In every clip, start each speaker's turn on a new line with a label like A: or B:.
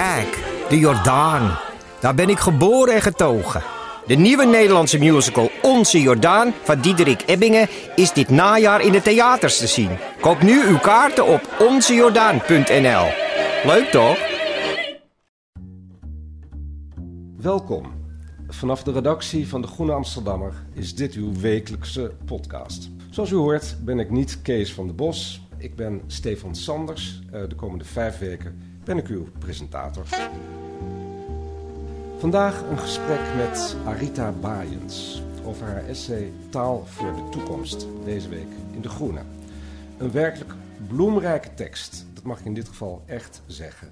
A: Kijk, de Jordaan. Daar ben ik geboren en getogen. De nieuwe Nederlandse musical Onze Jordaan van Diederik Ebbingen is dit najaar in de theaters te zien. Koop nu uw kaarten op onzejordaan.nl. Leuk toch?
B: Welkom. Vanaf de redactie van De Groene Amsterdammer is dit uw wekelijkse podcast. Zoals u hoort ben ik niet Kees van de Bos. Ik ben Stefan Sanders. Eh, De komende vijf weken ben ik uw presentator. Vandaag een gesprek met Arita Baaiens over haar essay Taal voor de Toekomst. Deze week in De Groene. Een werkelijk bloemrijke tekst, dat mag ik in dit geval echt zeggen.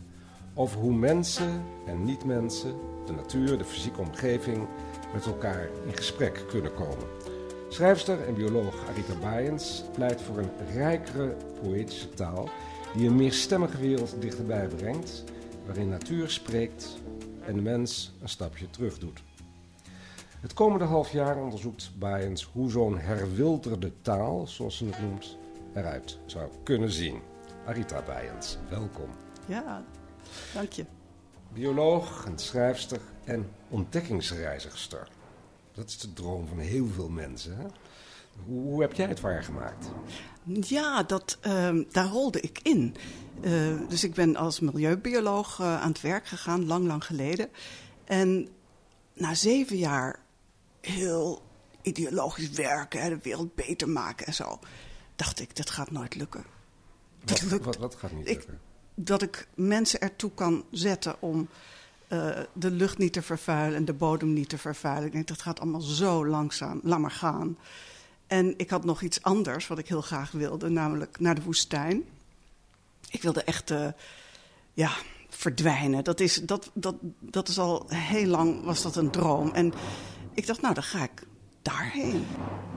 B: Over hoe mensen en niet-mensen, de natuur, de fysieke omgeving, met elkaar in gesprek kunnen komen. Schrijfster en bioloog Arita Baaiens pleit voor een rijkere poëtische taal die een meerstemmige wereld dichterbij brengt, waarin natuur spreekt en de mens een stapje terug doet. Het komende half jaar onderzoekt Baaiens hoe zo'n herwilderde taal, zoals ze het noemt, eruit zou kunnen zien. Arita Baaiens, welkom.
C: Ja, dank je.
B: Bioloog en schrijfster en ontdekkingsreizigster. Dat is de droom van heel veel mensen. Hè? Hoe, hoe heb jij het waargemaakt?
C: Ja, dat, ehm, daar rolde ik in. Eh, dus ik ben als milieubioloog eh, aan het werk gegaan, lang, lang geleden. En na zeven jaar heel ideologisch werken, hè, de wereld beter maken en zo, dacht ik, dat gaat nooit lukken. Dat
B: Wat,
C: lukt.
B: wat, wat gaat niet
C: Ik-
B: lukken?
C: Dat ik mensen ertoe kan zetten om eh, de lucht niet te vervuilen en de bodem niet te vervuilen. Ik denk, dat gaat allemaal zo langzaam, maar gaan. En ik had nog iets anders wat ik heel graag wilde, namelijk naar de woestijn. Ik wilde echt, eh, ja, verdwijnen. Dat is, dat, dat, dat is al heel lang, was dat een droom. En ik dacht, nou, dan ga ik daarheen.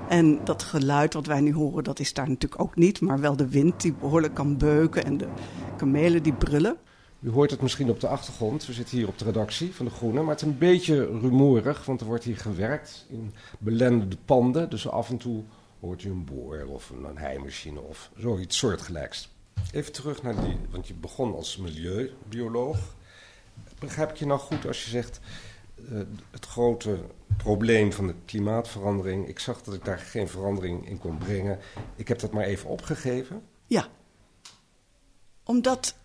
C: En dat geluid wat wij nu horen, dat is daar natuurlijk ook niet. Maar wel de wind die behoorlijk kan beuken en de kamelen die brullen.
B: U hoort het misschien op de achtergrond. We zitten hier op de redactie van De Groene. Maar het is een beetje rumoerig, want er wordt hier gewerkt in belendende panden. Dus af en toe hoort u een boor of een, heimachine of zoiets soortgelijks. Even terug naar die, want je begon als milieubioloog. Begrijp ik je nou goed als je zegt... eh, het grote probleem van de klimaatverandering... ik zag dat ik daar geen verandering in kon brengen. Ik heb dat maar even opgegeven.
C: Ja. Omdat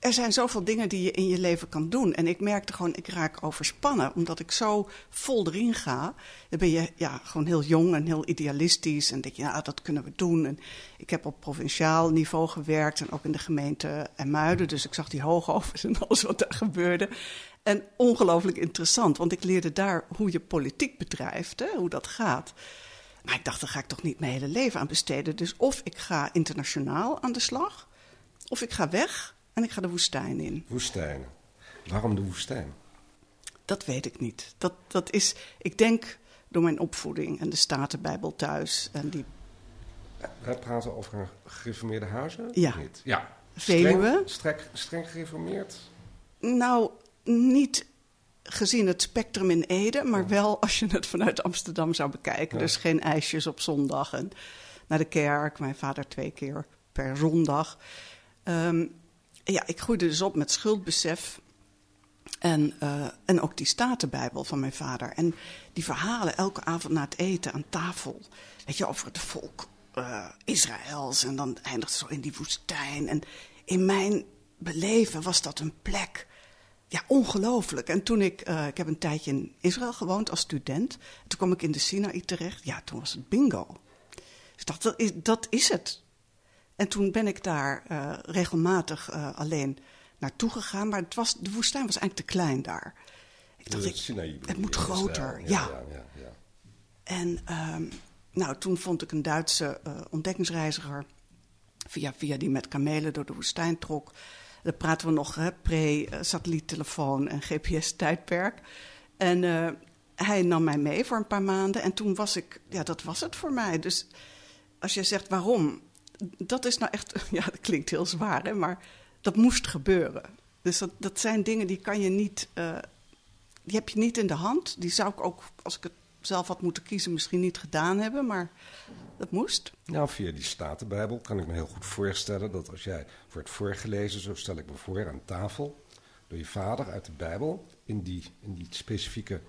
C: er zijn zoveel dingen die je in je leven kan doen. En ik merkte gewoon, ik raak overspannen. Omdat ik zo vol erin ga. Dan ben je ja, gewoon heel jong en heel idealistisch. En denk je, ja, dat kunnen we doen. En ik heb op provinciaal niveau gewerkt. En ook in de gemeente Muiden. Dus ik zag die hoogovens en alles wat daar gebeurde. En ongelooflijk interessant. Want ik leerde daar hoe je politiek bedrijft. Hè, hoe dat gaat. Maar ik dacht, daar ga ik toch niet mijn hele leven aan besteden. Dus of ik ga internationaal aan de slag, of ik ga weg en ik ga de woestijn in.
B: Woestijnen. Waarom de woestijn?
C: Dat weet ik niet. Dat, dat is, ik denk, door mijn opvoeding en de Statenbijbel thuis. En die
B: Wij praten over een gereformeerde huizen?
C: Ja.
B: Niet? Ja.
C: Veluwe.
B: Streng, streng, streng gereformeerd?
C: Nou, niet gezien het spectrum in Ede, maar wel als je het vanuit Amsterdam zou bekijken.
B: Ja.
C: Dus geen ijsjes op zondag en naar de kerk. Mijn vader twee keer per zondag. Ehm, ja, ik groeide dus op met schuldbesef. En, eh, en ook die Statenbijbel van mijn vader. En die verhalen elke avond na het eten aan tafel. Weet je, over het volk eh, Israëls. En dan eindigt het zo in die woestijn. En in mijn beleven was dat een plek. Ja, ongelooflijk. En toen ik, eh, ik heb een tijdje in Israël gewoond als student. Toen kwam ik in de Sinaï terecht. Ja, toen was het bingo. Dus dacht, dat is, dat is het. En toen ben ik daar eh, regelmatig eh, alleen naartoe gegaan. Maar het was, de woestijn was eigenlijk te klein daar. Ik dacht,
B: De
C: ik, het moet groter.
B: Ja,
C: Ja.
B: ja, ja.
C: En ehm, nou, toen vond ik een Duitse eh, ontdekkingsreiziger. Via, via die met kamelen door de woestijn trok. Dan praten we nog pre-satelliettelefoon en GPS-tijdperk. En uh, hij nam mij mee voor een paar maanden. En toen was ik, ja, dat was het voor mij. Dus als je zegt waarom, dat is nou echt, ja, dat klinkt heel zwaar, hè, maar dat moest gebeuren. Dus dat, dat zijn dingen die kan je niet, uh, die heb je niet in de hand. Die zou ik ook, als ik het zelf had moeten kiezen, misschien niet gedaan hebben, maar dat moest.
B: Nou, via die Statenbijbel kan ik me heel goed voorstellen dat als jij wordt voorgelezen, zo stel ik me voor, aan tafel, door je vader uit de Bijbel, in die, in die specifieke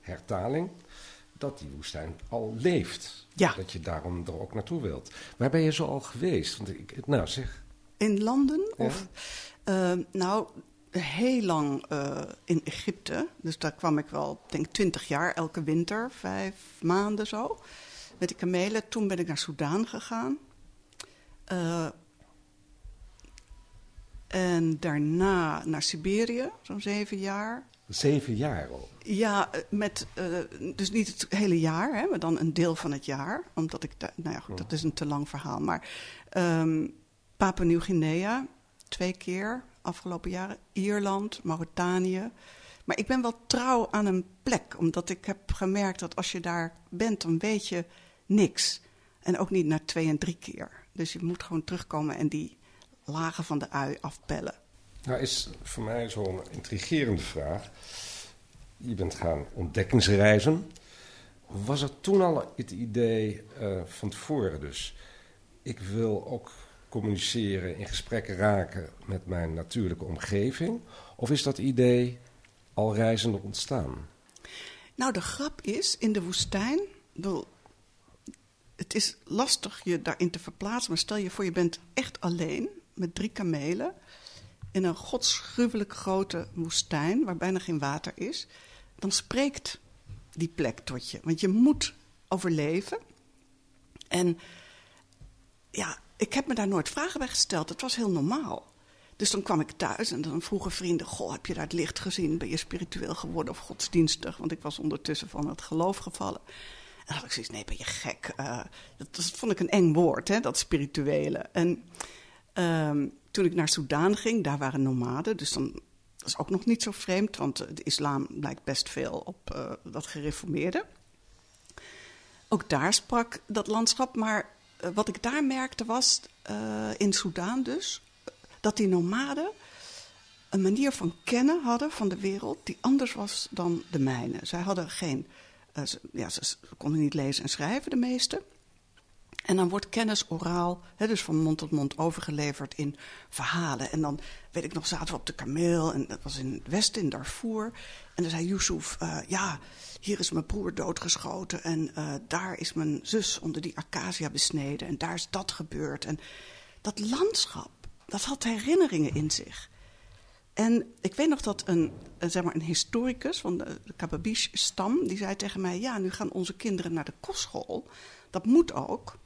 B: hertaling, dat die woestijn al leeft.
C: Ja.
B: Dat je daarom er ook naartoe wilt. Waar ben je zo al geweest? Want ik, nou zeg.
C: In landen? Of, uh, nou, heel lang uh, in Egypte. Dus daar kwam ik wel, denk twintig jaar, elke winter, vijf maanden zo. Met die kamelen. Toen ben ik naar Soudaan gegaan. Uh, en daarna naar Siberië, zo'n zeven jaar.
B: Zeven jaar al?
C: Ja, met, uh, dus niet het hele jaar, hè, maar dan een deel van het jaar. Omdat ik, nou ja, dat is een te lang verhaal. Maar um, Papua Nieuw-Guinea, twee keer afgelopen jaren. Ierland, Mauritanië. Maar ik ben wel trouw aan een plek, omdat ik heb gemerkt dat als je daar bent, dan weet je niks. En ook niet na twee en drie keer. Dus je moet gewoon terugkomen en die lagen van de ui afpellen.
B: Nou is voor mij zo'n intrigerende vraag. Je bent gaan ontdekkingsreizen. Was er toen al het idee uh, van tevoren dus... ik wil ook communiceren, in gesprekken raken met mijn natuurlijke omgeving? Of is dat idee al reizende ontstaan?
C: Nou, de grap is, in de woestijn... Het is lastig je daarin te verplaatsen, maar stel je voor je bent echt alleen met drie kamelen in een godsgruwelijk grote woestijn waar bijna geen water is, dan spreekt die plek tot je. Want je moet overleven. En ja, ik heb me daar nooit vragen bij gesteld. Het was heel normaal. Dus dan kwam ik thuis en dan vroegen vrienden: Goh, heb je daar het licht gezien? Ben je spiritueel geworden of godsdienstig? Want ik was ondertussen van het geloof gevallen. En dan had ik zoiets: Nee, ben je gek? Uh, dat, dat, vond ik een eng woord, hè, dat spirituele. En um, toen ik naar Soudaan ging, daar waren nomaden. Dus dan dat is ook nog niet zo vreemd, want de islam lijkt best veel op uh, dat gereformeerde. Ook daar sprak dat landschap, maar uh, wat ik daar merkte was, uh, in Soudaan dus, dat die nomaden een manier van kennen hadden van de wereld die anders was dan de mijne. Zij hadden geen, ja, ze, konden niet lezen en schrijven, de meesten. En dan wordt kennis oraal, dus van mond tot mond, overgeleverd in verhalen. En dan, weet ik nog, zaten we op de kameel. En dat was in het westen, in Darfur. En dan zei Yusuf, uh, ja, hier is mijn broer doodgeschoten. En uh, daar is mijn zus onder die acacia besneden. En daar is dat gebeurd. En dat landschap, dat had herinneringen in zich. En ik weet nog dat een, een, zeg maar een historicus van de, de Kababish-stam... die zei tegen mij, ja, nu gaan onze kinderen naar de kostschool. Dat moet ook.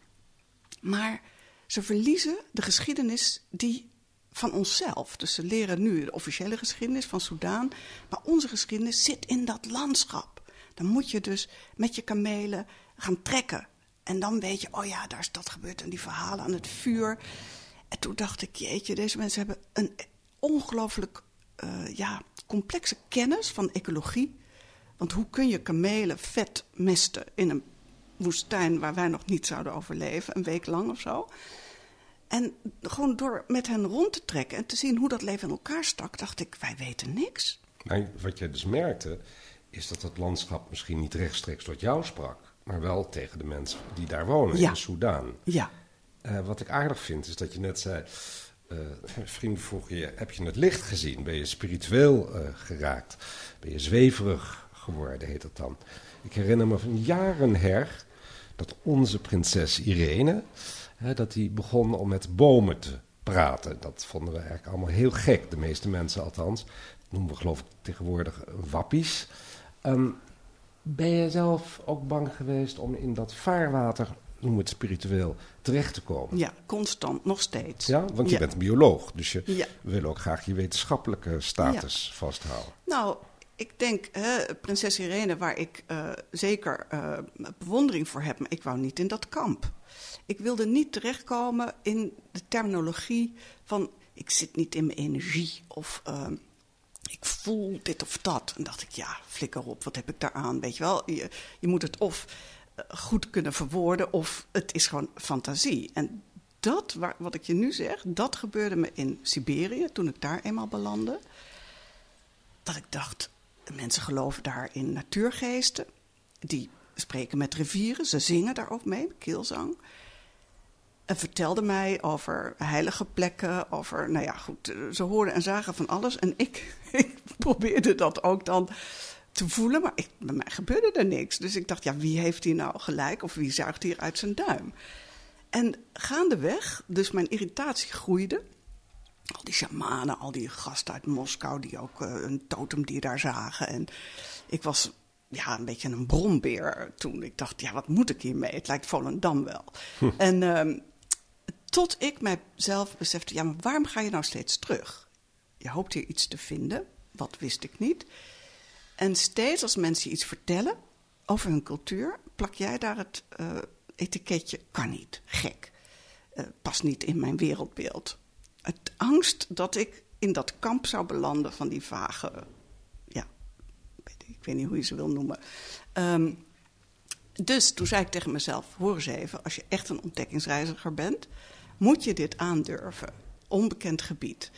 C: Maar ze verliezen de geschiedenis die van onszelf. Dus ze leren nu de officiële geschiedenis van Soudaan. Maar onze geschiedenis zit in dat landschap. Dan moet je dus met je kamelen gaan trekken. En dan weet je, oh ja, daar is dat gebeurd. En die verhalen aan het vuur. En toen dacht ik, jeetje, deze mensen hebben een ongelooflijk uh, ja, complexe kennis van ecologie. Want hoe kun je kamelen vet mesten in een woestijn waar wij nog niet zouden overleven, een week lang of zo. En gewoon door met hen rond te trekken en te zien hoe dat leven in elkaar stak, dacht ik, wij weten niks.
B: Maar wat je dus merkte, is dat het landschap misschien niet rechtstreeks tot jou sprak, maar wel tegen de mensen die daar wonen,
C: ja.
B: in Soudaan.
C: Ja.
B: Uh, wat ik aardig vind, is dat je net zei, uh, vrienden vroegen je, heb je het licht gezien? Ben je spiritueel uh, geraakt? Ben je zweverig geworden, heet het dan? Ik herinner me van jaren her dat onze prinses Irene, hè, dat die begon om met bomen te praten. Dat vonden we eigenlijk allemaal heel gek, de meeste mensen althans. Dat noemen we geloof ik tegenwoordig wappies. Um, ben je zelf ook bang geweest om in dat vaarwater, noem het spiritueel, terecht te komen?
C: Ja, constant, nog steeds.
B: Ja, want je
C: Ja.
B: bent bioloog, dus je
C: Ja.
B: wil ook graag je wetenschappelijke status vasthouden.
C: Nou, ik denk, hè, prinses Irene, waar ik uh, zeker uh, bewondering voor heb, maar ik wou niet in dat kamp. Ik wilde niet terechtkomen in de terminologie van ik zit niet in mijn energie of ehm, ik voel dit of dat. En dacht ik, ja, flikker op, wat heb ik daaraan? Weet je wel, je, je moet het of eh, goed kunnen verwoorden of het is gewoon fantasie. En dat, waar, wat ik je nu zeg, dat gebeurde me in Siberië toen ik daar eenmaal belandde. Dat ik dacht, mensen geloven daar in natuurgeesten. Die spreken met rivieren, ze zingen daar ook mee, keelzang. En vertelde mij over heilige plekken, over, nou ja, goed, ze hoorden en zagen van alles. En ik, ik probeerde dat ook dan te voelen, maar bij mij gebeurde er niks. Dus ik dacht, ja, wie heeft hier nou gelijk of wie zuigt hier uit zijn duim? En gaandeweg, dus mijn irritatie groeide. Al die shamanen, al die gasten uit Moskou die ook uh, een totemdier daar zagen. En ik was ja, een beetje een bronbeer toen. Ik dacht, ja, wat moet ik hiermee? Het lijkt Volendam wel. Hm. En uh, tot ik mijzelf besefte, ja, maar waarom ga je nou steeds terug? Je hoopt hier iets te vinden, wat wist ik niet. En steeds als mensen iets vertellen over hun cultuur, plak jij daar het uh, etiketje kan niet, gek. Uh, past niet in mijn wereldbeeld. Het angst dat ik in dat kamp zou belanden van die vage, ja, ik weet niet hoe je ze wil noemen. Um, dus toen zei ik tegen mezelf: hoor eens even, als je echt een ontdekkingsreiziger bent, moet je dit aandurven. Onbekend gebied.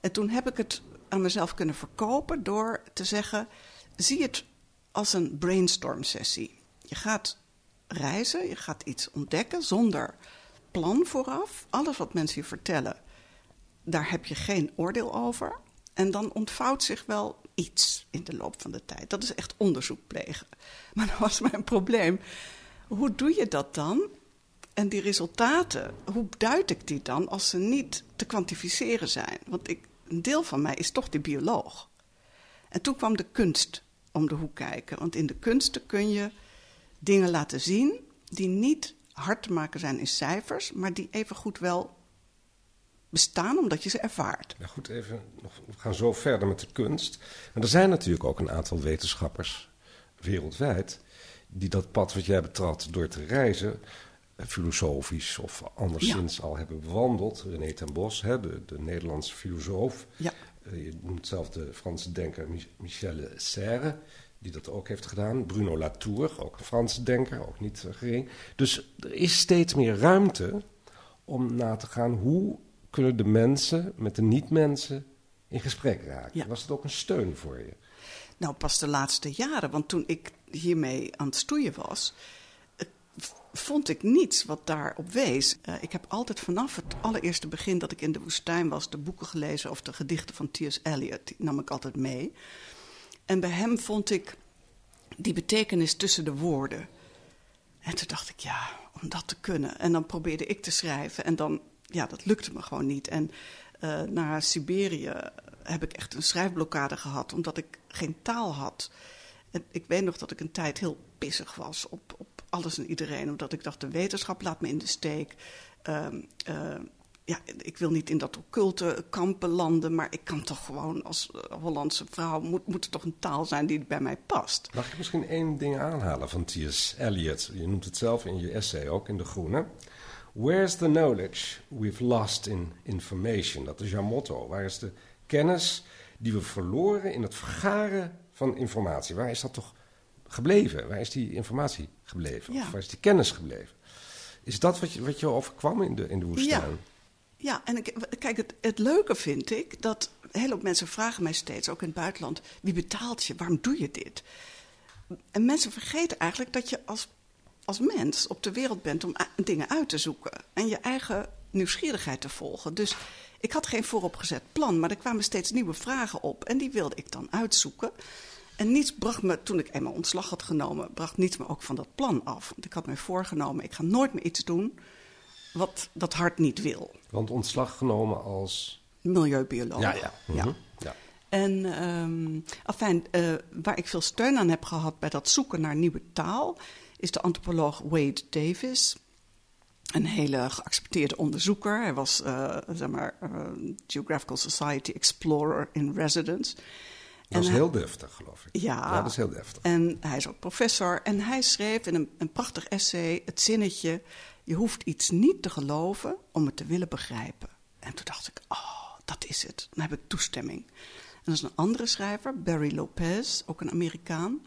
C: En toen heb ik het aan mezelf kunnen verkopen door te zeggen: zie het als een brainstorm sessie. Je gaat reizen, je gaat iets ontdekken zonder plan vooraf. Alles wat mensen je vertellen, daar heb je geen oordeel over. En dan ontvouwt zich wel iets in de loop van de tijd. Dat is echt onderzoek plegen. Maar dat was mijn probleem. Hoe doe je dat dan? En die resultaten, hoe duid ik die dan als ze niet te kwantificeren zijn? Want ik, een deel van mij is toch die bioloog. En toen kwam de kunst om de hoek kijken. Want in de kunsten kun je dingen laten zien die niet hard te maken zijn in cijfers, maar die evengoed wel bestaan omdat je ze ervaart.
B: Ja, goed, even, we gaan zo verder met de kunst. En er zijn natuurlijk ook een aantal wetenschappers wereldwijd die dat pad wat jij betrad door te reizen, eh, filosofisch of anderszins al hebben bewandeld. René ten Bos, hè, de, de Nederlandse filosoof.
C: Ja.
B: Uh, je noemt zelf de Franse denker Michel Serre die dat ook heeft gedaan. Bruno Latour, ook een Franse denker, ook niet gering. Dus er is steeds meer ruimte om na te gaan hoe kunnen de mensen met de niet-mensen in gesprek raken. Was het ook een steun voor je?
C: Nou, pas de laatste jaren. Want toen ik hiermee aan het stoeien was, vond ik niets wat daarop wees. Uh, ik heb altijd vanaf het allereerste begin dat ik in de woestijn was, de boeken gelezen of de gedichten van T.S. Eliot. Die nam ik altijd mee. En bij hem vond ik die betekenis tussen de woorden. En toen dacht ik, ja, om dat te kunnen. En dan probeerde ik te schrijven. En dan, ja, dat lukte me gewoon niet. En uh, naar Siberië heb ik echt een schrijfblokkade gehad, omdat ik geen taal had. En ik weet nog dat ik een tijd heel pissig was op, op alles en iedereen, omdat ik dacht: de wetenschap laat me in de steek. Uh, uh, ja, ik wil niet in dat occulte kampen landen, maar ik kan toch gewoon als eh, Hollandse vrouw, moet, moet er toch een taal zijn die bij mij past.
B: Mag ik misschien één ding aanhalen van T.S. Eliot? Je noemt het zelf in je essay ook in De Groene. Where's the knowledge we've lost in information? Dat is jouw motto. Waar is de kennis die we verloren in het vergaren van informatie? Waar is dat toch gebleven? Waar is die informatie gebleven?
C: Ja.
B: Of waar is die kennis gebleven? Is dat wat je, wat je overkwam in de, in de woestijn?
C: Ja. Ja, en ik, kijk, het, het leuke vind ik dat een hele hoop mensen vragen mij steeds, ook in het buitenland, wie betaalt je? Waarom doe je dit? En mensen vergeten eigenlijk dat je als, als mens op de wereld bent om dingen uit te zoeken en je eigen nieuwsgierigheid te volgen. Dus ik had geen vooropgezet plan, maar er kwamen steeds nieuwe vragen op en die wilde ik dan uitzoeken. En niets bracht me, toen ik eenmaal ontslag had genomen, bracht niets me ook van dat plan af. Want ik had mij voorgenomen, ik ga nooit meer iets doen wat dat hart niet wil.
B: Want ontslag genomen als...
C: Milieubioloog.
B: Ja, ja.
C: ja.
B: Mm -hmm. ja.
C: En um, afijn, uh, waar ik veel steun aan heb gehad bij dat zoeken naar nieuwe taal... is de antropoloog Wade Davis. Een hele geaccepteerde onderzoeker. Hij was, uh, zeg maar, uh, Geographical Society Explorer in Residence.
B: Dat is heel deftig, geloof ik.
C: Ja,
B: ja, dat is heel deftig.
C: En hij is ook professor. En hij schreef in een, een prachtig essay het zinnetje... je hoeft iets niet te geloven om het te willen begrijpen. En toen dacht ik, oh, dat is het. Dan heb ik toestemming. En dat is een andere schrijver, Barry Lopez, ook een Amerikaan.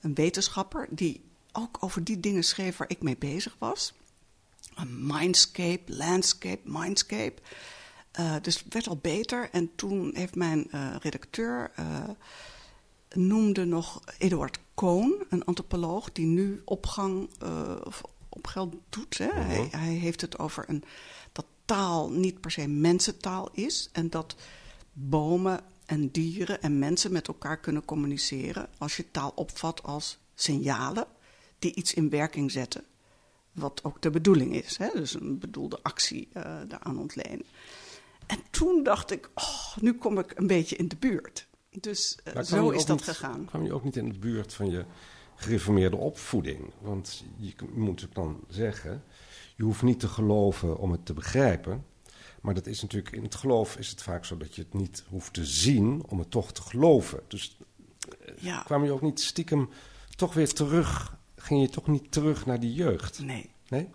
C: Een wetenschapper die ook over die dingen schreef waar ik mee bezig was. Een mindscape, landscape, mindscape. Uh, dus het werd al beter. En toen heeft mijn uh, redacteur uh, noemde nog Eduard Cohn, een antropoloog die nu opgang op geld doet. Hè.
B: Mhm.
C: hij, hij, heeft het over een, dat taal niet per se mensentaal is en dat bomen en dieren en mensen met elkaar kunnen communiceren als je taal opvat als signalen die iets in werking zetten. Wat ook de bedoeling is. Hè? Dus een bedoelde actie uh, daaraan ontlenen. En toen dacht ik, oh, nu kom ik een beetje in de buurt. Dus uh, zo is dat
B: niet,
C: gegaan.
B: Kwam je ook niet in de buurt van je gereformeerde opvoeding? Want je moet het dan zeggen, je hoeft niet te geloven om het te begrijpen. Maar dat is natuurlijk, in het geloof is het vaak zo dat je het niet hoeft te zien om het toch te geloven. Dus
C: ja.
B: kwam je ook niet stiekem toch weer terug, ging je toch niet terug naar die jeugd?
C: Nee.
B: Nee?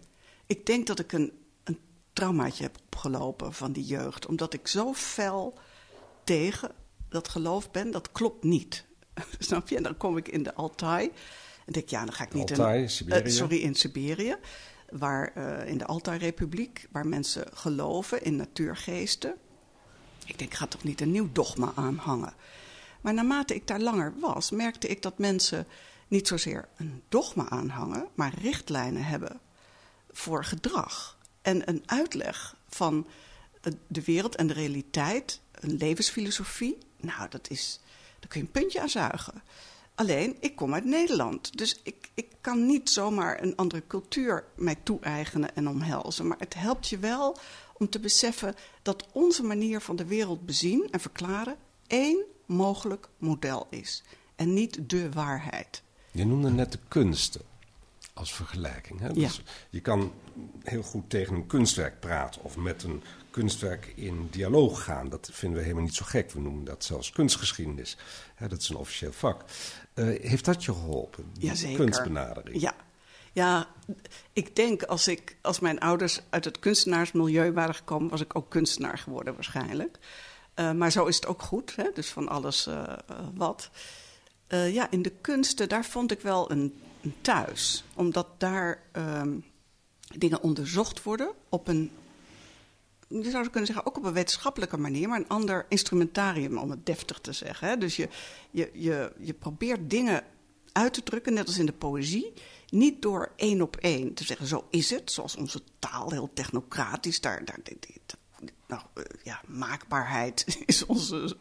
C: Ik denk dat ik een, een traumaatje heb opgelopen van die jeugd. Omdat ik zo fel tegen dat geloof ben, dat klopt niet. Snap je? En dan kom ik in de Altai. En denk ja, dan ga ik niet
B: Altai,
C: in...
B: Siberië.
C: Uh, sorry, in Siberië. Waar, uh, in de Altai-republiek, waar mensen geloven in natuurgeesten. Ik denk, ik ga toch niet een nieuw dogma aanhangen. Maar naarmate ik daar langer was, merkte ik dat mensen niet zozeer een dogma aanhangen, maar richtlijnen hebben voor gedrag. En een uitleg van de wereld en de realiteit, een levensfilosofie. Nou, dat is, daar kun je een puntje aan zuigen. Alleen, ik kom uit Nederland. Dus ik, ik kan niet zomaar een andere cultuur mij toe-eigenen en omhelzen. Maar het helpt je wel om te beseffen dat onze manier van de wereld bezien en verklaren één mogelijk model is. En niet de waarheid.
B: Je noemde net de kunsten als vergelijking. Hè?
C: Ja.
B: Dus je kan heel goed tegen een kunstwerk praten of met een kunstwerk in dialoog gaan. Dat vinden we helemaal niet zo gek. We noemen dat zelfs kunstgeschiedenis. Hè, dat is een officieel vak. Uh, heeft dat je geholpen? Die
C: Jazeker.
B: kunstbenadering?
C: Ja. Ja, ik denk als, ik, als mijn ouders uit het kunstenaarsmilieu waren gekomen, was ik ook kunstenaar geworden waarschijnlijk. Uh, maar zo is het ook goed, hè? dus van alles uh, wat. Uh, ja, in de kunsten, daar vond ik wel een, thuis. Omdat daar um, dingen onderzocht worden op een, je zou kunnen zeggen, ook op een wetenschappelijke manier, maar een ander instrumentarium, om het deftig te zeggen. Hè? Dus je, je, je, je probeert dingen uit te drukken, net als in de poëzie, niet door één op één te zeggen, zo is het, zoals onze taal heel technocratisch, daar, daar, nou, ja, maakbaarheid is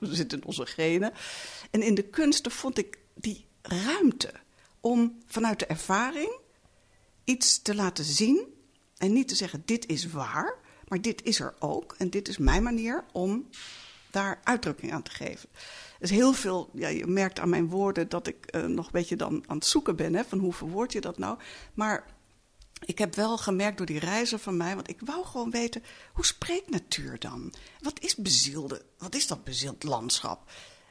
C: zit in onze genen. En in de kunsten vond ik die ruimte om vanuit de ervaring iets te laten zien en niet te zeggen dit is waar, maar dit is er ook en dit is mijn manier om daar uitdrukking aan te geven. Dus heel veel, ja, je merkt aan mijn woorden dat ik uh, nog een beetje dan aan het zoeken ben, hè, van hoe verwoord je dat nou. Maar ik heb wel gemerkt door die reizen van mij, want ik wou gewoon weten, hoe spreekt natuur dan? Wat is bezielde, wat is dat bezield landschap?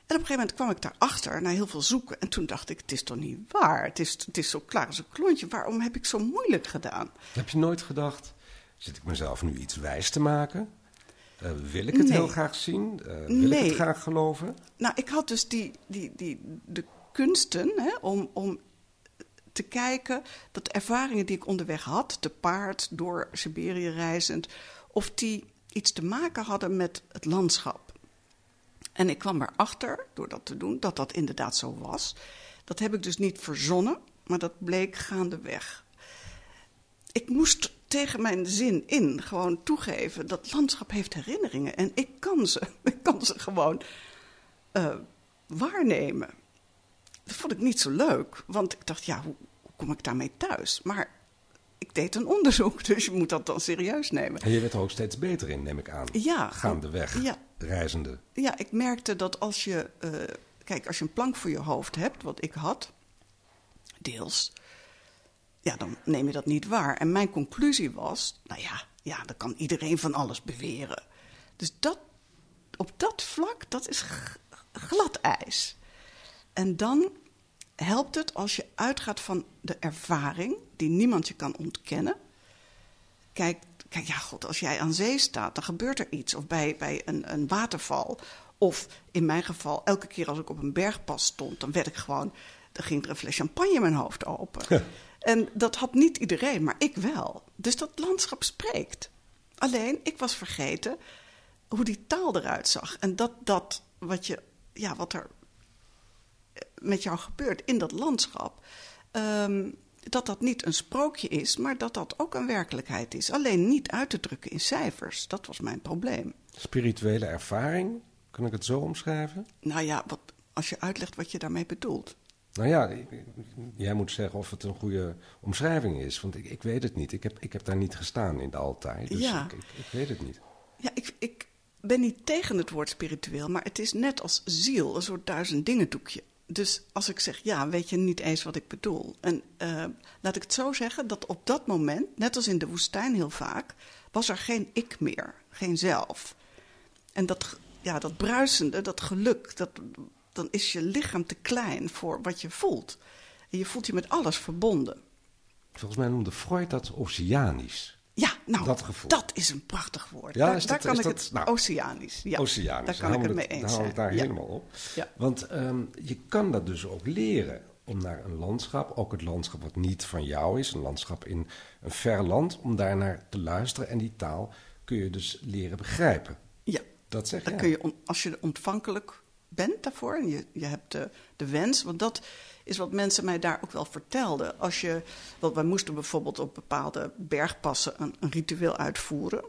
C: En op een gegeven moment kwam ik daarachter, na heel veel zoeken. En toen dacht ik, het is toch niet waar? Het is, het is zo klaar als een klontje. Waarom heb ik zo moeilijk gedaan?
B: Heb je nooit gedacht, zit ik mezelf nu iets wijs te maken? Uh, wil ik het
C: Nee.
B: heel graag zien? Uh, wil ik het graag geloven?
C: Nou, ik had dus die, die, die, de kunsten hè, om, om te kijken dat de ervaringen die ik onderweg had, te paard, door Siberië reizend, of die iets te maken hadden met het landschap. En ik kwam erachter, door dat te doen, dat dat inderdaad zo was. Dat heb ik dus niet verzonnen, maar dat bleek gaandeweg. Ik moest tegen mijn zin in gewoon toegeven dat landschap heeft herinneringen en ik kan ze, ik kan ze gewoon uh, waarnemen. Dat vond ik niet zo leuk, want ik dacht, ja, hoe, hoe kom ik daarmee thuis? Maar ik deed een onderzoek, dus je moet dat dan serieus nemen.
B: En je werd er ook steeds beter in, neem ik aan.
C: Ja.
B: Gaandeweg,
C: Ja.
B: reizende.
C: Ja, ik merkte dat als je. Uh, kijk, als je een plank voor je hoofd hebt, wat ik had, deels. Ja, dan neem je dat niet waar. En mijn conclusie was: nou ja, ja dan kan iedereen van alles beweren. Dus dat, op dat vlak, dat is glad ijs. En dan helpt het als je uitgaat van de ervaring, die niemand je kan ontkennen. Kijk, Kijk, ja, god, als jij aan zee staat, dan gebeurt er iets. Of bij, bij een, een waterval. Of in mijn geval, elke keer als ik op een bergpas stond, dan werd ik gewoon. Dan ging er een fles champagne in mijn hoofd open. En dat had niet iedereen, maar ik wel. Dus dat landschap spreekt. Alleen, ik was vergeten hoe die taal eruit zag. En dat, dat wat, je, ja, wat er met jou gebeurt in dat landschap. ehm, dat dat niet een sprookje is, maar dat dat ook een werkelijkheid is. Alleen niet uit te drukken in cijfers. Dat was mijn probleem.
B: Spirituele ervaring, kan ik het zo omschrijven?
C: Nou ja, wat, als je uitlegt wat je daarmee bedoelt.
B: Nou ja, jij moet zeggen of het een goede omschrijving is. Want ik, ik weet het niet. Ik heb, ik heb daar niet gestaan in de altaar. Dus
C: Ja.
B: ik, ik, ik weet het niet.
C: Ja, ik, ik ben niet tegen het woord spiritueel, maar het is net als ziel, een soort duizend dingen doekje. Dus als ik zeg ja, weet je niet eens wat ik bedoel. En eh, laat ik het zo zeggen, dat op dat moment, net als in de woestijn heel vaak, was er geen ik meer, geen zelf. En dat, ja, dat bruisende, dat geluk, dat, dan is je lichaam te klein voor wat je voelt. En je voelt je met alles verbonden.
B: Volgens mij noemde Freud dat oceanisch.
C: Nou,
B: Dat gevoel.
C: dat is een prachtig woord.
B: Ja,
C: daar kan ik
B: dat-
C: het
B: nou,
C: oceanisch. Ja,
B: Oceanisch.
C: Daar kan ik het mee eens
B: Dan
C: zijn.
B: het daar
C: Ja.
B: helemaal op.
C: Ja.
B: Want ehm, je kan dat dus ook leren. Om naar een landschap, ook het landschap wat niet van jou is, een landschap in een ver land, om daar naar te luisteren. En die taal kun je dus leren begrijpen.
C: Ja,
B: Dat zeg
C: dan
B: jij.
C: kun je, als je ontvankelijk bent daarvoor en je, je hebt de, de wens, want dat is wat mensen mij daar ook wel vertelden. Als je, want wij moesten bijvoorbeeld op bepaalde bergpassen een, ritueel uitvoeren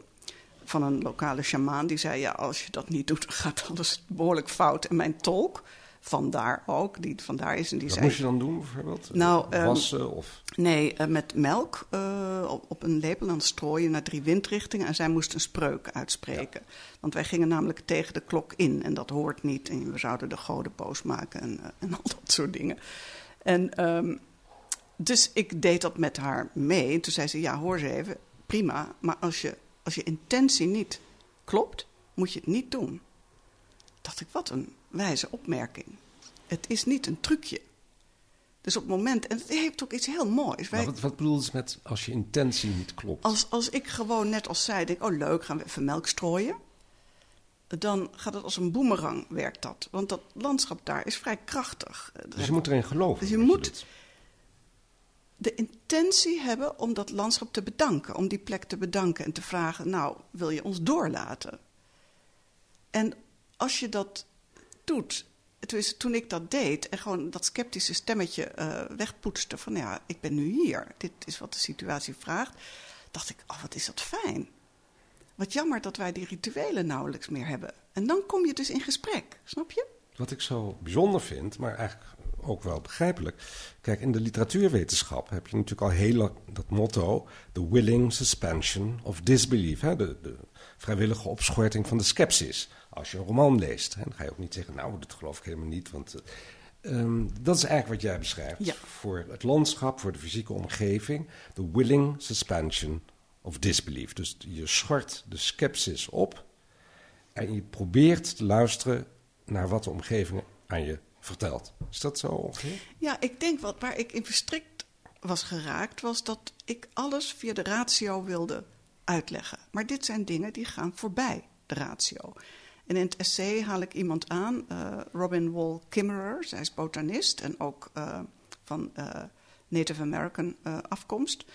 C: van een lokale sjamaan. Die zei, ja, als je dat niet doet, dan gaat alles behoorlijk fout. En mijn tolk, vandaar ook, die vandaar is en die
B: Wat
C: zei...
B: moest je dan doen bijvoorbeeld?
C: Nou, ehm,
B: Wassen of...
C: Nee, eh, met melk eh, op, op een lepel aan het strooien naar drie windrichtingen. En zij moest een spreuk uitspreken. Want wij gingen namelijk tegen de klok in. En dat hoort niet. En we zouden de goden boos maken en, eh, en al dat soort dingen. En ehm, dus ik deed dat met haar mee. En toen zei ze, ja, hoor eens even, prima. Maar als je, als je intentie niet klopt, moet je het niet doen. Dacht ik, wat een wijze opmerking. Het is niet een trucje. Dus op het moment, en het heeft ook iets heel moois. Wij,
B: wat, wat bedoel je met als je intentie niet klopt?
C: als, als ik gewoon net als zij denk, oh leuk, gaan we even melk strooien. Dan gaat het als een boemerang, werkt dat. Want dat landschap daar is vrij krachtig.
B: Dus je moet erin geloven.
C: Dus je moet- de intentie hebben om dat landschap te bedanken. Om die plek te bedanken en te vragen, nou, wil je ons doorlaten? En als je dat doet, toen ik dat deed en gewoon dat sceptische stemmetje eh, wegpoetste van ja, ik ben nu hier, dit is wat de situatie vraagt, dacht ik, oh wat is dat fijn. Wat jammer dat wij die rituelen nauwelijks meer hebben. En dan kom je dus in gesprek, snap je?
B: Wat ik zo bijzonder vind, maar eigenlijk ook wel begrijpelijk. Kijk, in de literatuurwetenschap heb je natuurlijk al heel lang dat motto: the willing suspension of disbelief. Hè? De, de vrijwillige opschorting van de skepsis. Als je een roman leest, hè, dan ga je ook niet zeggen: Nou, dat geloof ik helemaal niet. Want eh, ehm, dat is eigenlijk wat jij beschrijft.
C: Ja.
B: Voor het landschap, voor de fysieke omgeving: the willing suspension of disbelief. Dus je schort de skepsis op en je probeert te luisteren naar wat de omgeving aan je vertelt. Is dat zo ongeveer?
C: Ja, ik denk wat waar ik in verstrikt was geraakt, was dat ik alles via de ratio wilde uitleggen. Maar dit zijn dingen die gaan voorbij de ratio. En in het essay haal ik iemand aan, eh, Robin Wall Kimmerer. Zij is botanist en ook eh, van eh, Native American eh, afkomst.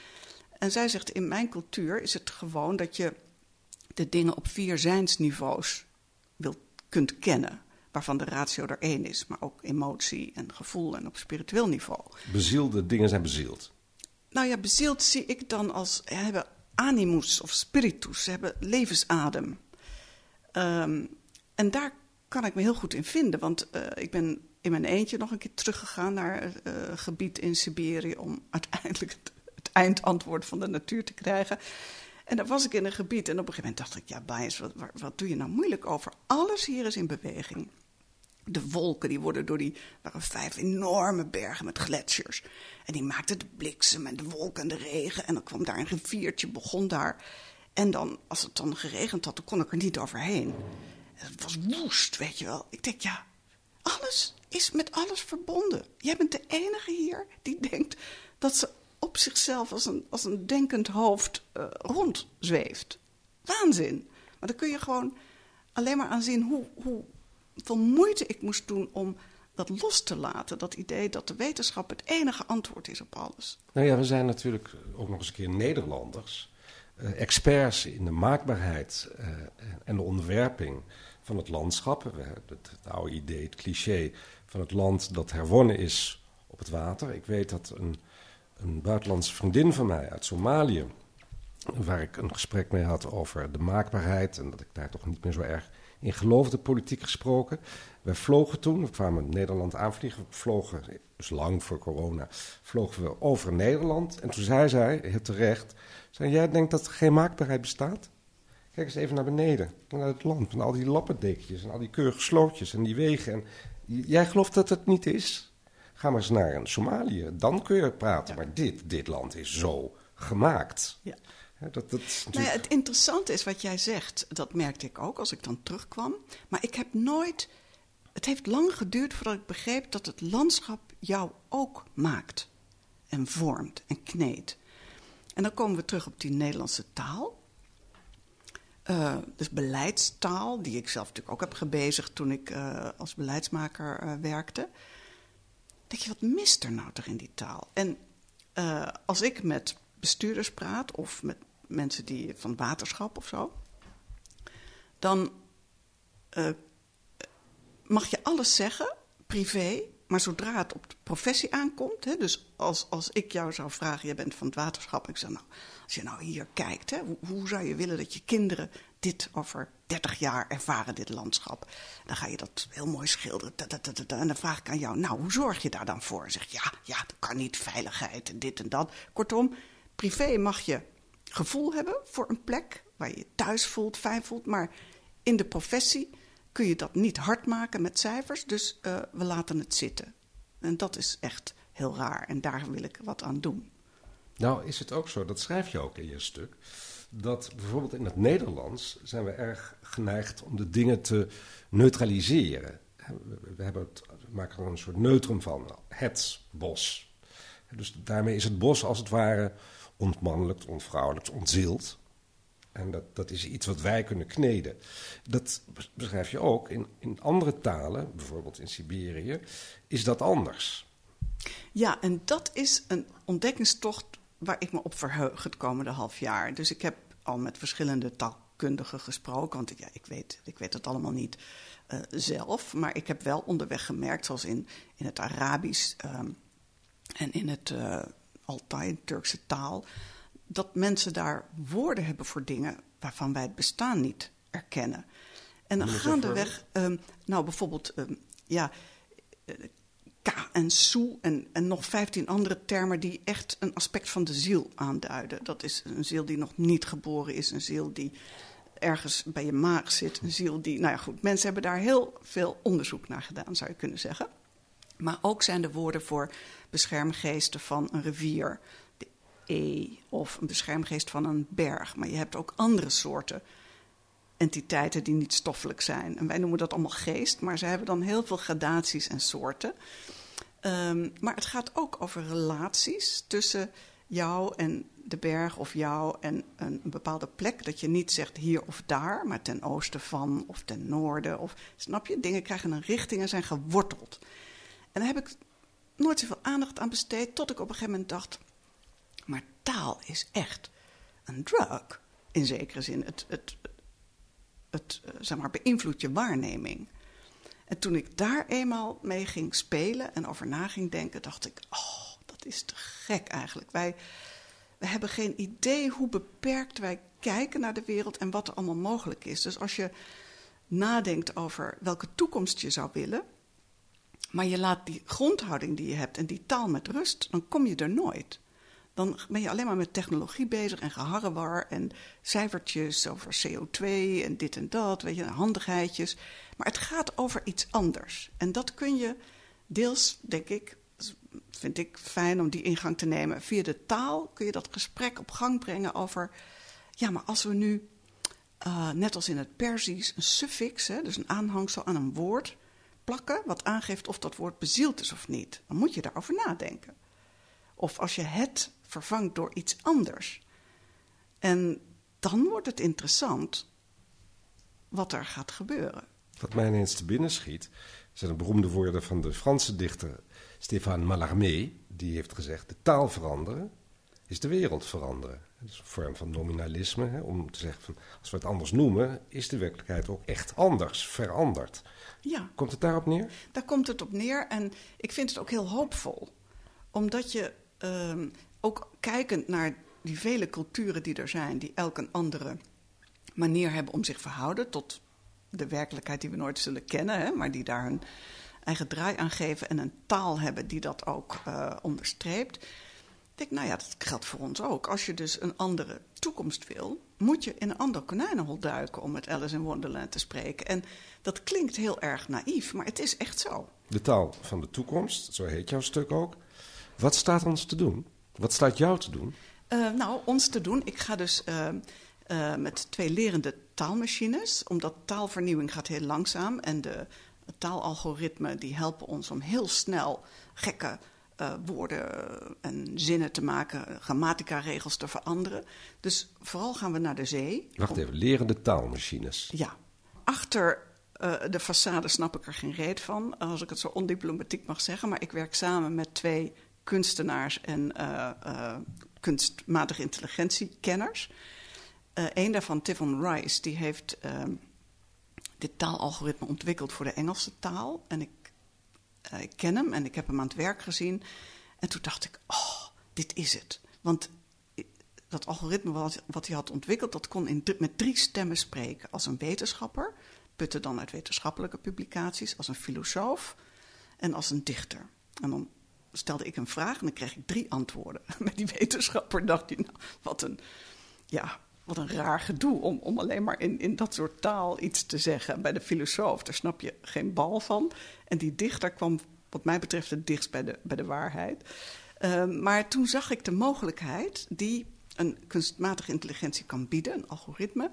C: En zij zegt, in mijn cultuur is het gewoon dat je de dingen op vier zijnsniveaus wilt, kunt kennen. Waarvan de ratio er één is, maar ook emotie en gevoel en op spiritueel niveau.
B: Bezielde dingen zijn bezield.
C: Nou ja, bezield zie ik dan als ze hebben animus of spiritus, ze hebben levensadem. Ehm, en daar kan ik me heel goed in vinden, want eh, ik ben in mijn eentje nog een keer teruggegaan naar een gebied in Siberië om uiteindelijk het, het eindantwoord van de natuur te krijgen. En daar was ik in een gebied en op een gegeven moment dacht ik, ja, Bias, wat, wat, wat doe je nou moeilijk over? Alles hier is in beweging. De wolken die worden door die waren vijf enorme bergen met gletsjers. En die maakten de bliksem en de wolken en de regen. En dan kwam daar een riviertje, begon daar. En dan, als het dan geregend had, dan kon ik er niet overheen. Het was woest, weet je wel. Ik denk, ja, alles is met alles verbonden. Jij bent de enige hier die denkt dat ze op zichzelf als een, als een denkend hoofd uh, rondzweeft. Waanzin. Maar dan kun je gewoon alleen maar aan zien hoe, hoeveel moeite ik moest doen om dat los te laten. Dat idee dat de wetenschap het enige antwoord is op alles.
B: Nou ja, we zijn natuurlijk ook nog eens een keer Nederlanders. Uh, experts in de maakbaarheid uh, en de onderwerping van het landschap. Het, het, oude idee, het cliché van het land dat herwonnen is op het water. Ik weet dat een, een buitenlandse vriendin van mij uit Somalië, waar ik een gesprek mee had over de maakbaarheid en dat ik daar toch niet meer zo erg in geloofde, politiek gesproken. Wij vlogen toen, we kwamen Nederland aanvliegen, we vlogen, dus lang voor corona, vlogen we over Nederland. En toen zei zij, heel terecht, zei, jij denkt dat er geen maakbaarheid bestaat? Kijk eens even naar beneden, naar het land, met al die lappendekjes en al die keurige slootjes en die wegen. En jij gelooft dat het niet is? Ga maar eens naar een Somalië, dan kun je praten. Maar dit, dit land is zo gemaakt.
C: Ja.
B: Dat, dat
C: natuurlijk... nou ja, het interessante is wat jij zegt, dat merkte ik ook als ik dan terugkwam. Maar ik heb nooit. Het heeft lang geduurd voordat ik begreep dat het landschap jou ook maakt. En vormt en kneedt. En dan komen we terug op die Nederlandse taal. Uh, dus beleidstaal, die ik zelf natuurlijk ook heb gebezigd toen ik uh, als beleidsmaker uh, werkte. Denk je, wat mist er nou toch in die taal? En als ik met bestuurders praat of met mensen die van waterschap of zo, dan mag je alles zeggen, privé, maar zodra het op de professie aankomt, hè, dus als, als ik jou zou vragen, je bent van het waterschap, ik zeg nou, als je nou hier kijkt, hè, hoe, hoe, zou je willen dat je kinderen dit over 30 jaar ervaren, dit landschap? Dan ga je dat heel mooi schilderen. en dan vraag ik aan jou, nou, hoe zorg je daar dan voor? zeg ja, ja, dat kan niet, veiligheid en dit en dat. Kortom, privé mag je gevoel hebben voor een plek waar je je thuis voelt, fijn voelt, maar in de professie kun je dat niet hard maken met cijfers, dus uh, we laten het zitten. En dat is echt heel raar en daar wil ik wat aan doen.
B: Nou, is het ook zo, dat schrijf je ook in je stuk, dat bijvoorbeeld in het Nederlands zijn we erg geneigd om de dingen te neutraliseren. We, hebben het, maken er een soort neutrum van, het bos. Dus daarmee is het bos als het ware ontmannelijkt, ontvrouwelijkt, ontzield. En dat, dat is iets wat wij kunnen kneden. Dat beschrijf je ook in, in andere talen, bijvoorbeeld in Siberië, is dat anders.
C: Ja, en dat is een ontdekkingstocht waar ik me op verheug het komende half jaar. Dus ik heb al met verschillende taalkundigen gesproken, want ik, ja, ik, weet, ik weet het allemaal niet uh, zelf. Maar ik heb wel onderweg gemerkt, zoals in, in het Arabisch um, en in het uh, Altai, Turkse taal dat mensen daar woorden hebben voor dingen waarvan wij het bestaan niet erkennen. En dan gaandeweg, um, nou bijvoorbeeld, um, ja, uh, ka en soe en, en nog vijftien andere termen die echt een aspect van de ziel aanduiden. Dat is een ziel die nog niet geboren is, een ziel die ergens bij je maag zit, een ziel die, nou ja goed, mensen hebben daar heel veel onderzoek naar gedaan, zou je kunnen zeggen. Maar ook zijn de woorden voor beschermgeesten van een rivier, E of een beschermgeest van een berg. Maar je hebt ook andere soorten entiteiten die niet stoffelijk zijn. En wij noemen dat allemaal geest, maar ze hebben dan heel veel gradaties en soorten. Um, maar het gaat ook over relaties tussen jou en de berg of jou en een, een, bepaalde plek. Dat je niet zegt hier of daar, maar ten oosten van of ten noorden. Of, snap je? Dingen krijgen een richting en zijn geworteld. En daar heb ik nooit zoveel aandacht aan besteed, tot ik op een gegeven moment dacht... Maar taal is echt een drug, in zekere zin. Het, het, het eh, zeg maar, beïnvloedt je waarneming. En toen ik daar eenmaal mee ging spelen en over na ging denken, dacht ik: Oh, dat is te gek eigenlijk. Wij, wij hebben geen idee hoe beperkt wij kijken naar de wereld en wat er allemaal mogelijk is. Dus als je nadenkt over welke toekomst je zou willen, maar je laat die grondhouding die je hebt en die taal met rust, dan kom je er nooit dan ben je alleen maar met technologie bezig en geharrewar en cijfertjes over CO2 en dit en dat, weet je, handigheidjes. Maar het gaat over iets anders. En dat kun je deels, denk ik, vind ik fijn om die ingang te nemen. Via de taal kun je dat gesprek op gang brengen over, ja, maar als we nu, uh, net als in het Perzisch, een suffix, hè, dus een aanhangsel aan een woord, plakken, wat aangeeft of dat woord bezield is of niet, dan moet je daarover nadenken. Of als je het vervangt door iets anders. En dan wordt het interessant wat er gaat gebeuren.
B: Wat mij ineens te binnen schiet, zijn de beroemde woorden van de Franse dichter Stéphane Mallarmé. Die heeft gezegd, de taal veranderen is de wereld veranderen. Dat is een vorm van nominalisme, hè, om te zeggen van, als we het anders noemen, is de werkelijkheid ook echt anders, veranderd.
C: Ja,
B: Komt het daarop neer?
C: daar komt het op neer. En ik vind het ook heel hoopvol. Omdat je ehm, ook kijkend naar die vele culturen die er zijn, die elk een andere manier hebben om zich verhouden tot de werkelijkheid die we nooit zullen kennen, hè, maar die daar hun eigen draai aan geven en een taal hebben die dat ook eh, onderstreept. Ik denk, nou ja, dat geldt voor ons ook. Als je dus een andere toekomst wil, moet je in een ander konijnenhol duiken, om met Alice in Wonderland te spreken. En dat klinkt heel erg naïef, maar het is echt zo.
B: De taal van de toekomst, zo heet jouw stuk ook. Wat staat ons te doen? Wat staat jou te doen?
C: Eh, nou, ons te doen. Ik ga dus eh, eh, met twee lerende taalmachines, omdat taalvernieuwing gaat heel langzaam en de taalalgoritmen die helpen ons om heel snel gekke eh, woorden en zinnen te maken, grammatica-regels te veranderen. Dus vooral gaan we naar de zee.
B: Wacht even, lerende taalmachines.
C: Ja, achter eh, de façade snap ik er geen reet van, als ik het zo ondiplomatiek mag zeggen. Maar ik werk samen met twee kunstenaars en eh, kunstmatige intelligentiekenners. Eén daarvan, Tivon Rice, die heeft ehm, dit taalalgoritme ontwikkeld voor de Engelse taal. En ik, eh, ik ken hem en ik heb hem aan het werk gezien. En toen dacht ik, oh, dit is het. Want dat algoritme wat, hij had ontwikkeld, dat kon in, met drie stemmen spreken. Als een wetenschapper, putte dan uit wetenschappelijke publicaties, als een filosoof en als een dichter. En dan stelde ik een vraag en dan kreeg ik drie antwoorden. Met die wetenschapper dacht hij, nou, wat een, ja, wat een raar gedoe om, om alleen maar in, in dat soort taal iets te zeggen. En bij de filosoof, daar snap je geen bal van. En die dichter kwam, wat mij betreft, het dichtst bij de, bij de waarheid. Uh, maar toen zag ik de mogelijkheid die een kunstmatige intelligentie kan bieden, een algoritme.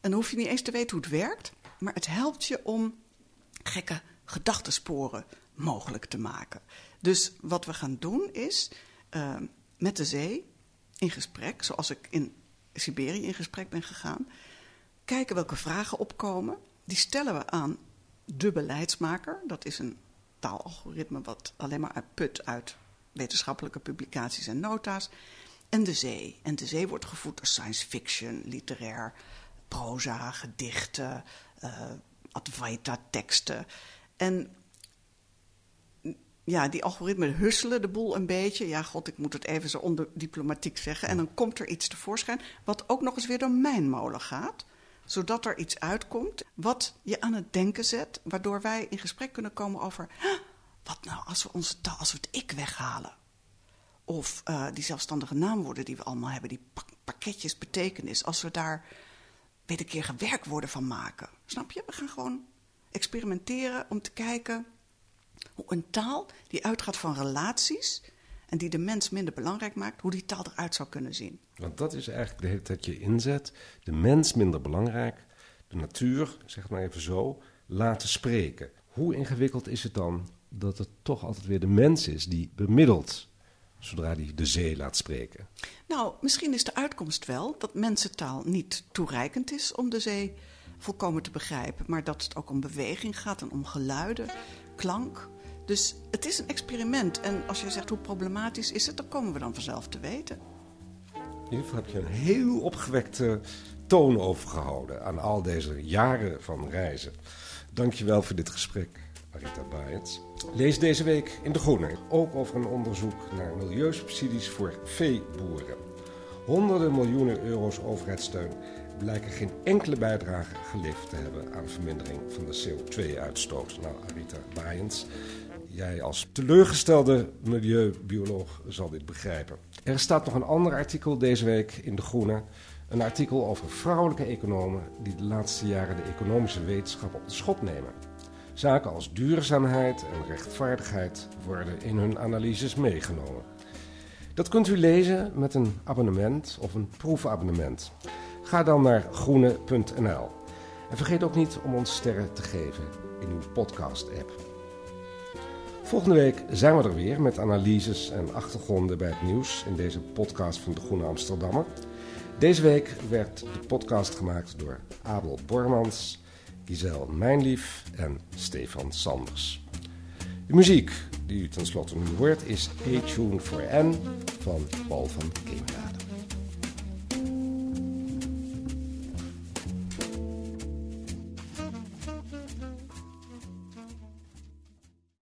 C: En dan hoef je niet eens te weten hoe het werkt, maar het helpt je om gekke gedachtensporen mogelijk te maken. Dus wat we gaan doen is uh, met de zee in gesprek, zoals ik in Siberië in gesprek ben gegaan, kijken welke vragen opkomen. Die stellen we aan de beleidsmaker. Dat is een taalalgoritme wat alleen maar uitput uit wetenschappelijke publicaties en nota's. En de zee. En de zee wordt gevoed door science fiction, literair, proza, gedichten, uh, Advaita-teksten. En ja, die algoritmen husselen de boel een beetje. Ja, god, ik moet het even zo ondiplomatiek zeggen. En dan komt er iets tevoorschijn wat ook nog eens weer door mijn molen gaat. Zodat er iets uitkomt wat je aan het denken zet. Waardoor wij in gesprek kunnen komen over... wat nou als we, onze taal, als we het ik weghalen? Of uh, die zelfstandige naamwoorden die we allemaal hebben. Die pak pakketjes betekenis. Als we daar wederkerige werkwoorden van maken. Snap je? We gaan gewoon experimenteren om te kijken hoe een taal die uitgaat van relaties en die de mens minder belangrijk maakt, hoe die taal eruit zou kunnen zien.
B: Want dat is eigenlijk de hele tijd je inzet. De mens minder belangrijk, de natuur, zeg maar even zo, laten spreken. Hoe ingewikkeld is het dan dat het toch altijd weer de mens is die bemiddelt zodra hij de zee laat spreken?
C: Nou, misschien is de uitkomst wel dat mensentaal niet toereikend is om de zee volkomen te begrijpen, maar dat het ook om beweging gaat en om geluiden, klank. Dus het is een experiment. En als je zegt hoe problematisch is het, dan komen we dan vanzelf te weten.
B: Geval heb je een heel opgewekte toon overgehouden aan al deze jaren van reizen. Dankjewel voor dit gesprek, Arita Baaiens. Lees deze week in De Groene ook over een onderzoek naar milieusubsidies voor veeboeren. Honderden miljoenen euro's overheidssteun blijken geen enkele bijdrage geleverd te hebben aan vermindering van de CO2-uitstoot. Nou, Arita Baaiens, jij als teleurgestelde milieubioloog zal dit begrijpen. Er staat nog een ander artikel deze week in De Groene. Een artikel over vrouwelijke economen die de laatste jaren de economische wetenschap op de schop nemen. Zaken als duurzaamheid en rechtvaardigheid worden in hun analyses meegenomen. Dat kunt u lezen met een abonnement of een proefabonnement. Ga dan naar groene.nl. En vergeet ook niet om ons sterren te geven in uw podcast-app. Volgende week zijn we er weer met analyses en achtergronden bij het nieuws in deze podcast van de Groene Amsterdammer. Deze week werd de podcast gemaakt door Abel Bormans, Giselle Mijnlief en Stefan Sanders. De muziek die u tenslotte nu hoort is A Tune for N van Paul van Kemenade.